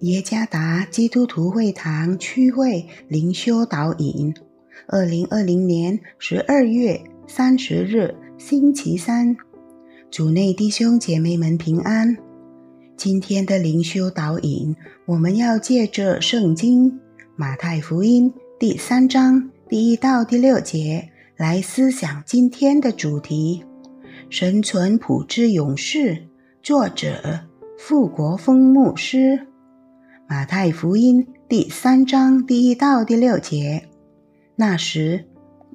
耶加达基督徒会堂区会灵修导引，二零二零年十二月三十日星期三，主内弟兄姐妹们平安。今天的灵修导引，我们要借着圣经马太福音第三章第一到第六节来思想今天的主题：神存普之勇士。作者傅国峰牧师。马太福音第三章第一到第六节，那时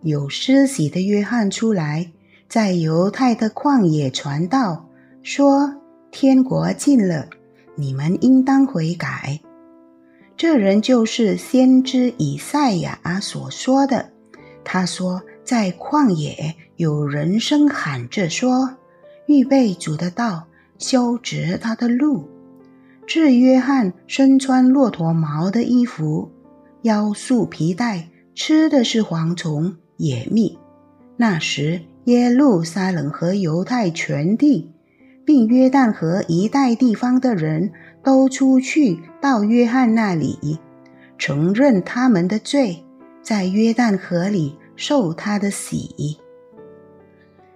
有施洗的约翰出来，在犹太的旷野传道，说：“天国近了，你们应当悔改。”这人就是先知以赛亚所说的。他说：“在旷野有人声喊着说，预备主的道，修直他的路。”是约翰身穿骆驼毛的衣服，腰束皮带，吃的是蝗虫野蜜。那时，耶路撒冷和犹太全地，并约旦河一带地方的人都出去到约翰那里，承认他们的罪，在约旦河里受他的洗。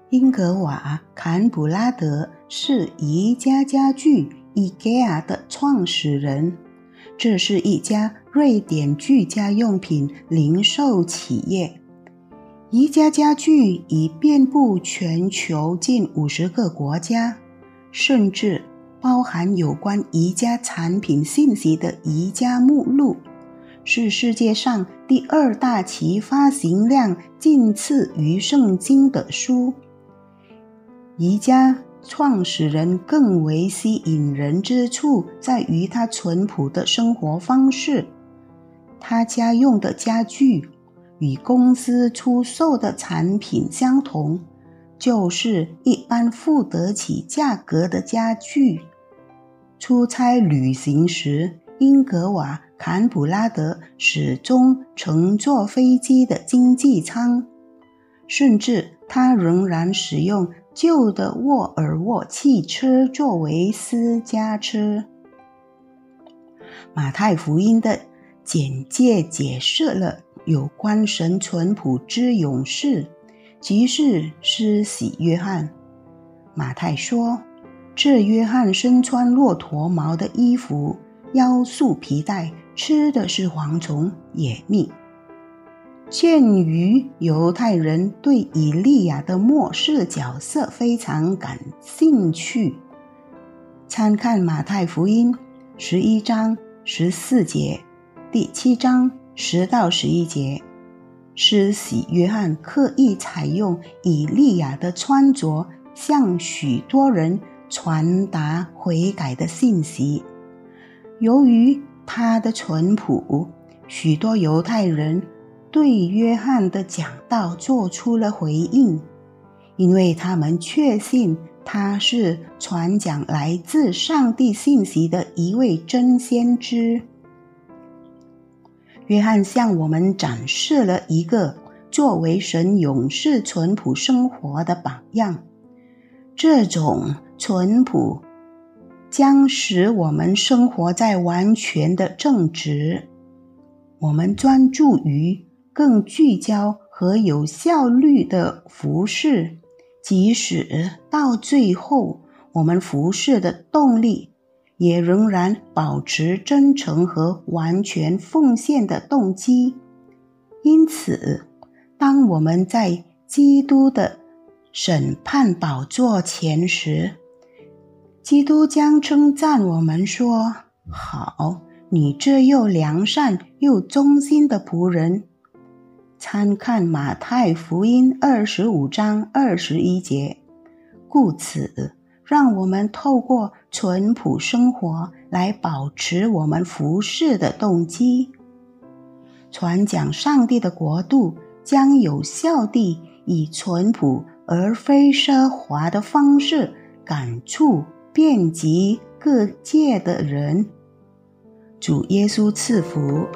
英格瓦·坎布拉德是宜家家具。IKEA 的创始人，这是一家瑞典居家用品零售企业。宜家家具已遍布全球近五十个国家，甚至包含有关宜家产品信息的宜家目录，是世界上第二大其发行量仅次于圣经的书。宜家。创始人更为吸引人之处在于他淳朴的生活方式。他家用的家具与公司出售的产品相同，就是一般付得起价格的家具。出差旅行时，英格瓦·坎普拉德始终乘坐飞机的经济舱，甚至他仍然使用。旧的沃尔沃汽车作为私家车。马太福音的简介解释了有关神淳朴之勇士，即是施洗约翰。马太说，这约翰身穿骆驼毛的衣服，腰束皮带，吃的是蝗虫野蜜。鉴于犹太人对以利亚的末世角色非常感兴趣，参看马太福音十一章十四节、第七章十到十一节，施洗约翰刻意采用以利亚的穿着，向许多人传达悔改的信息。由于他的淳朴，许多犹太人。对约翰的讲道做出了回应，因为他们确信他是传讲来自上帝信息的一位真先知。约翰向我们展示了一个作为神勇士淳朴生活的榜样，这种淳朴将使我们生活在完全的正直。我们专注于。更聚焦和有效率的服饰，即使到最后，我们服饰的动力也仍然保持真诚和完全奉献的动机。因此，当我们在基督的审判宝座前时，基督将称赞我们说：“好，你这又良善又忠心的仆人。”参看马太福音二十五章二十一节。故此，让我们透过淳朴生活来保持我们服侍的动机。传讲上帝的国度，将有效地以淳朴而非奢华的方式感触遍及各界的人。主耶稣赐福。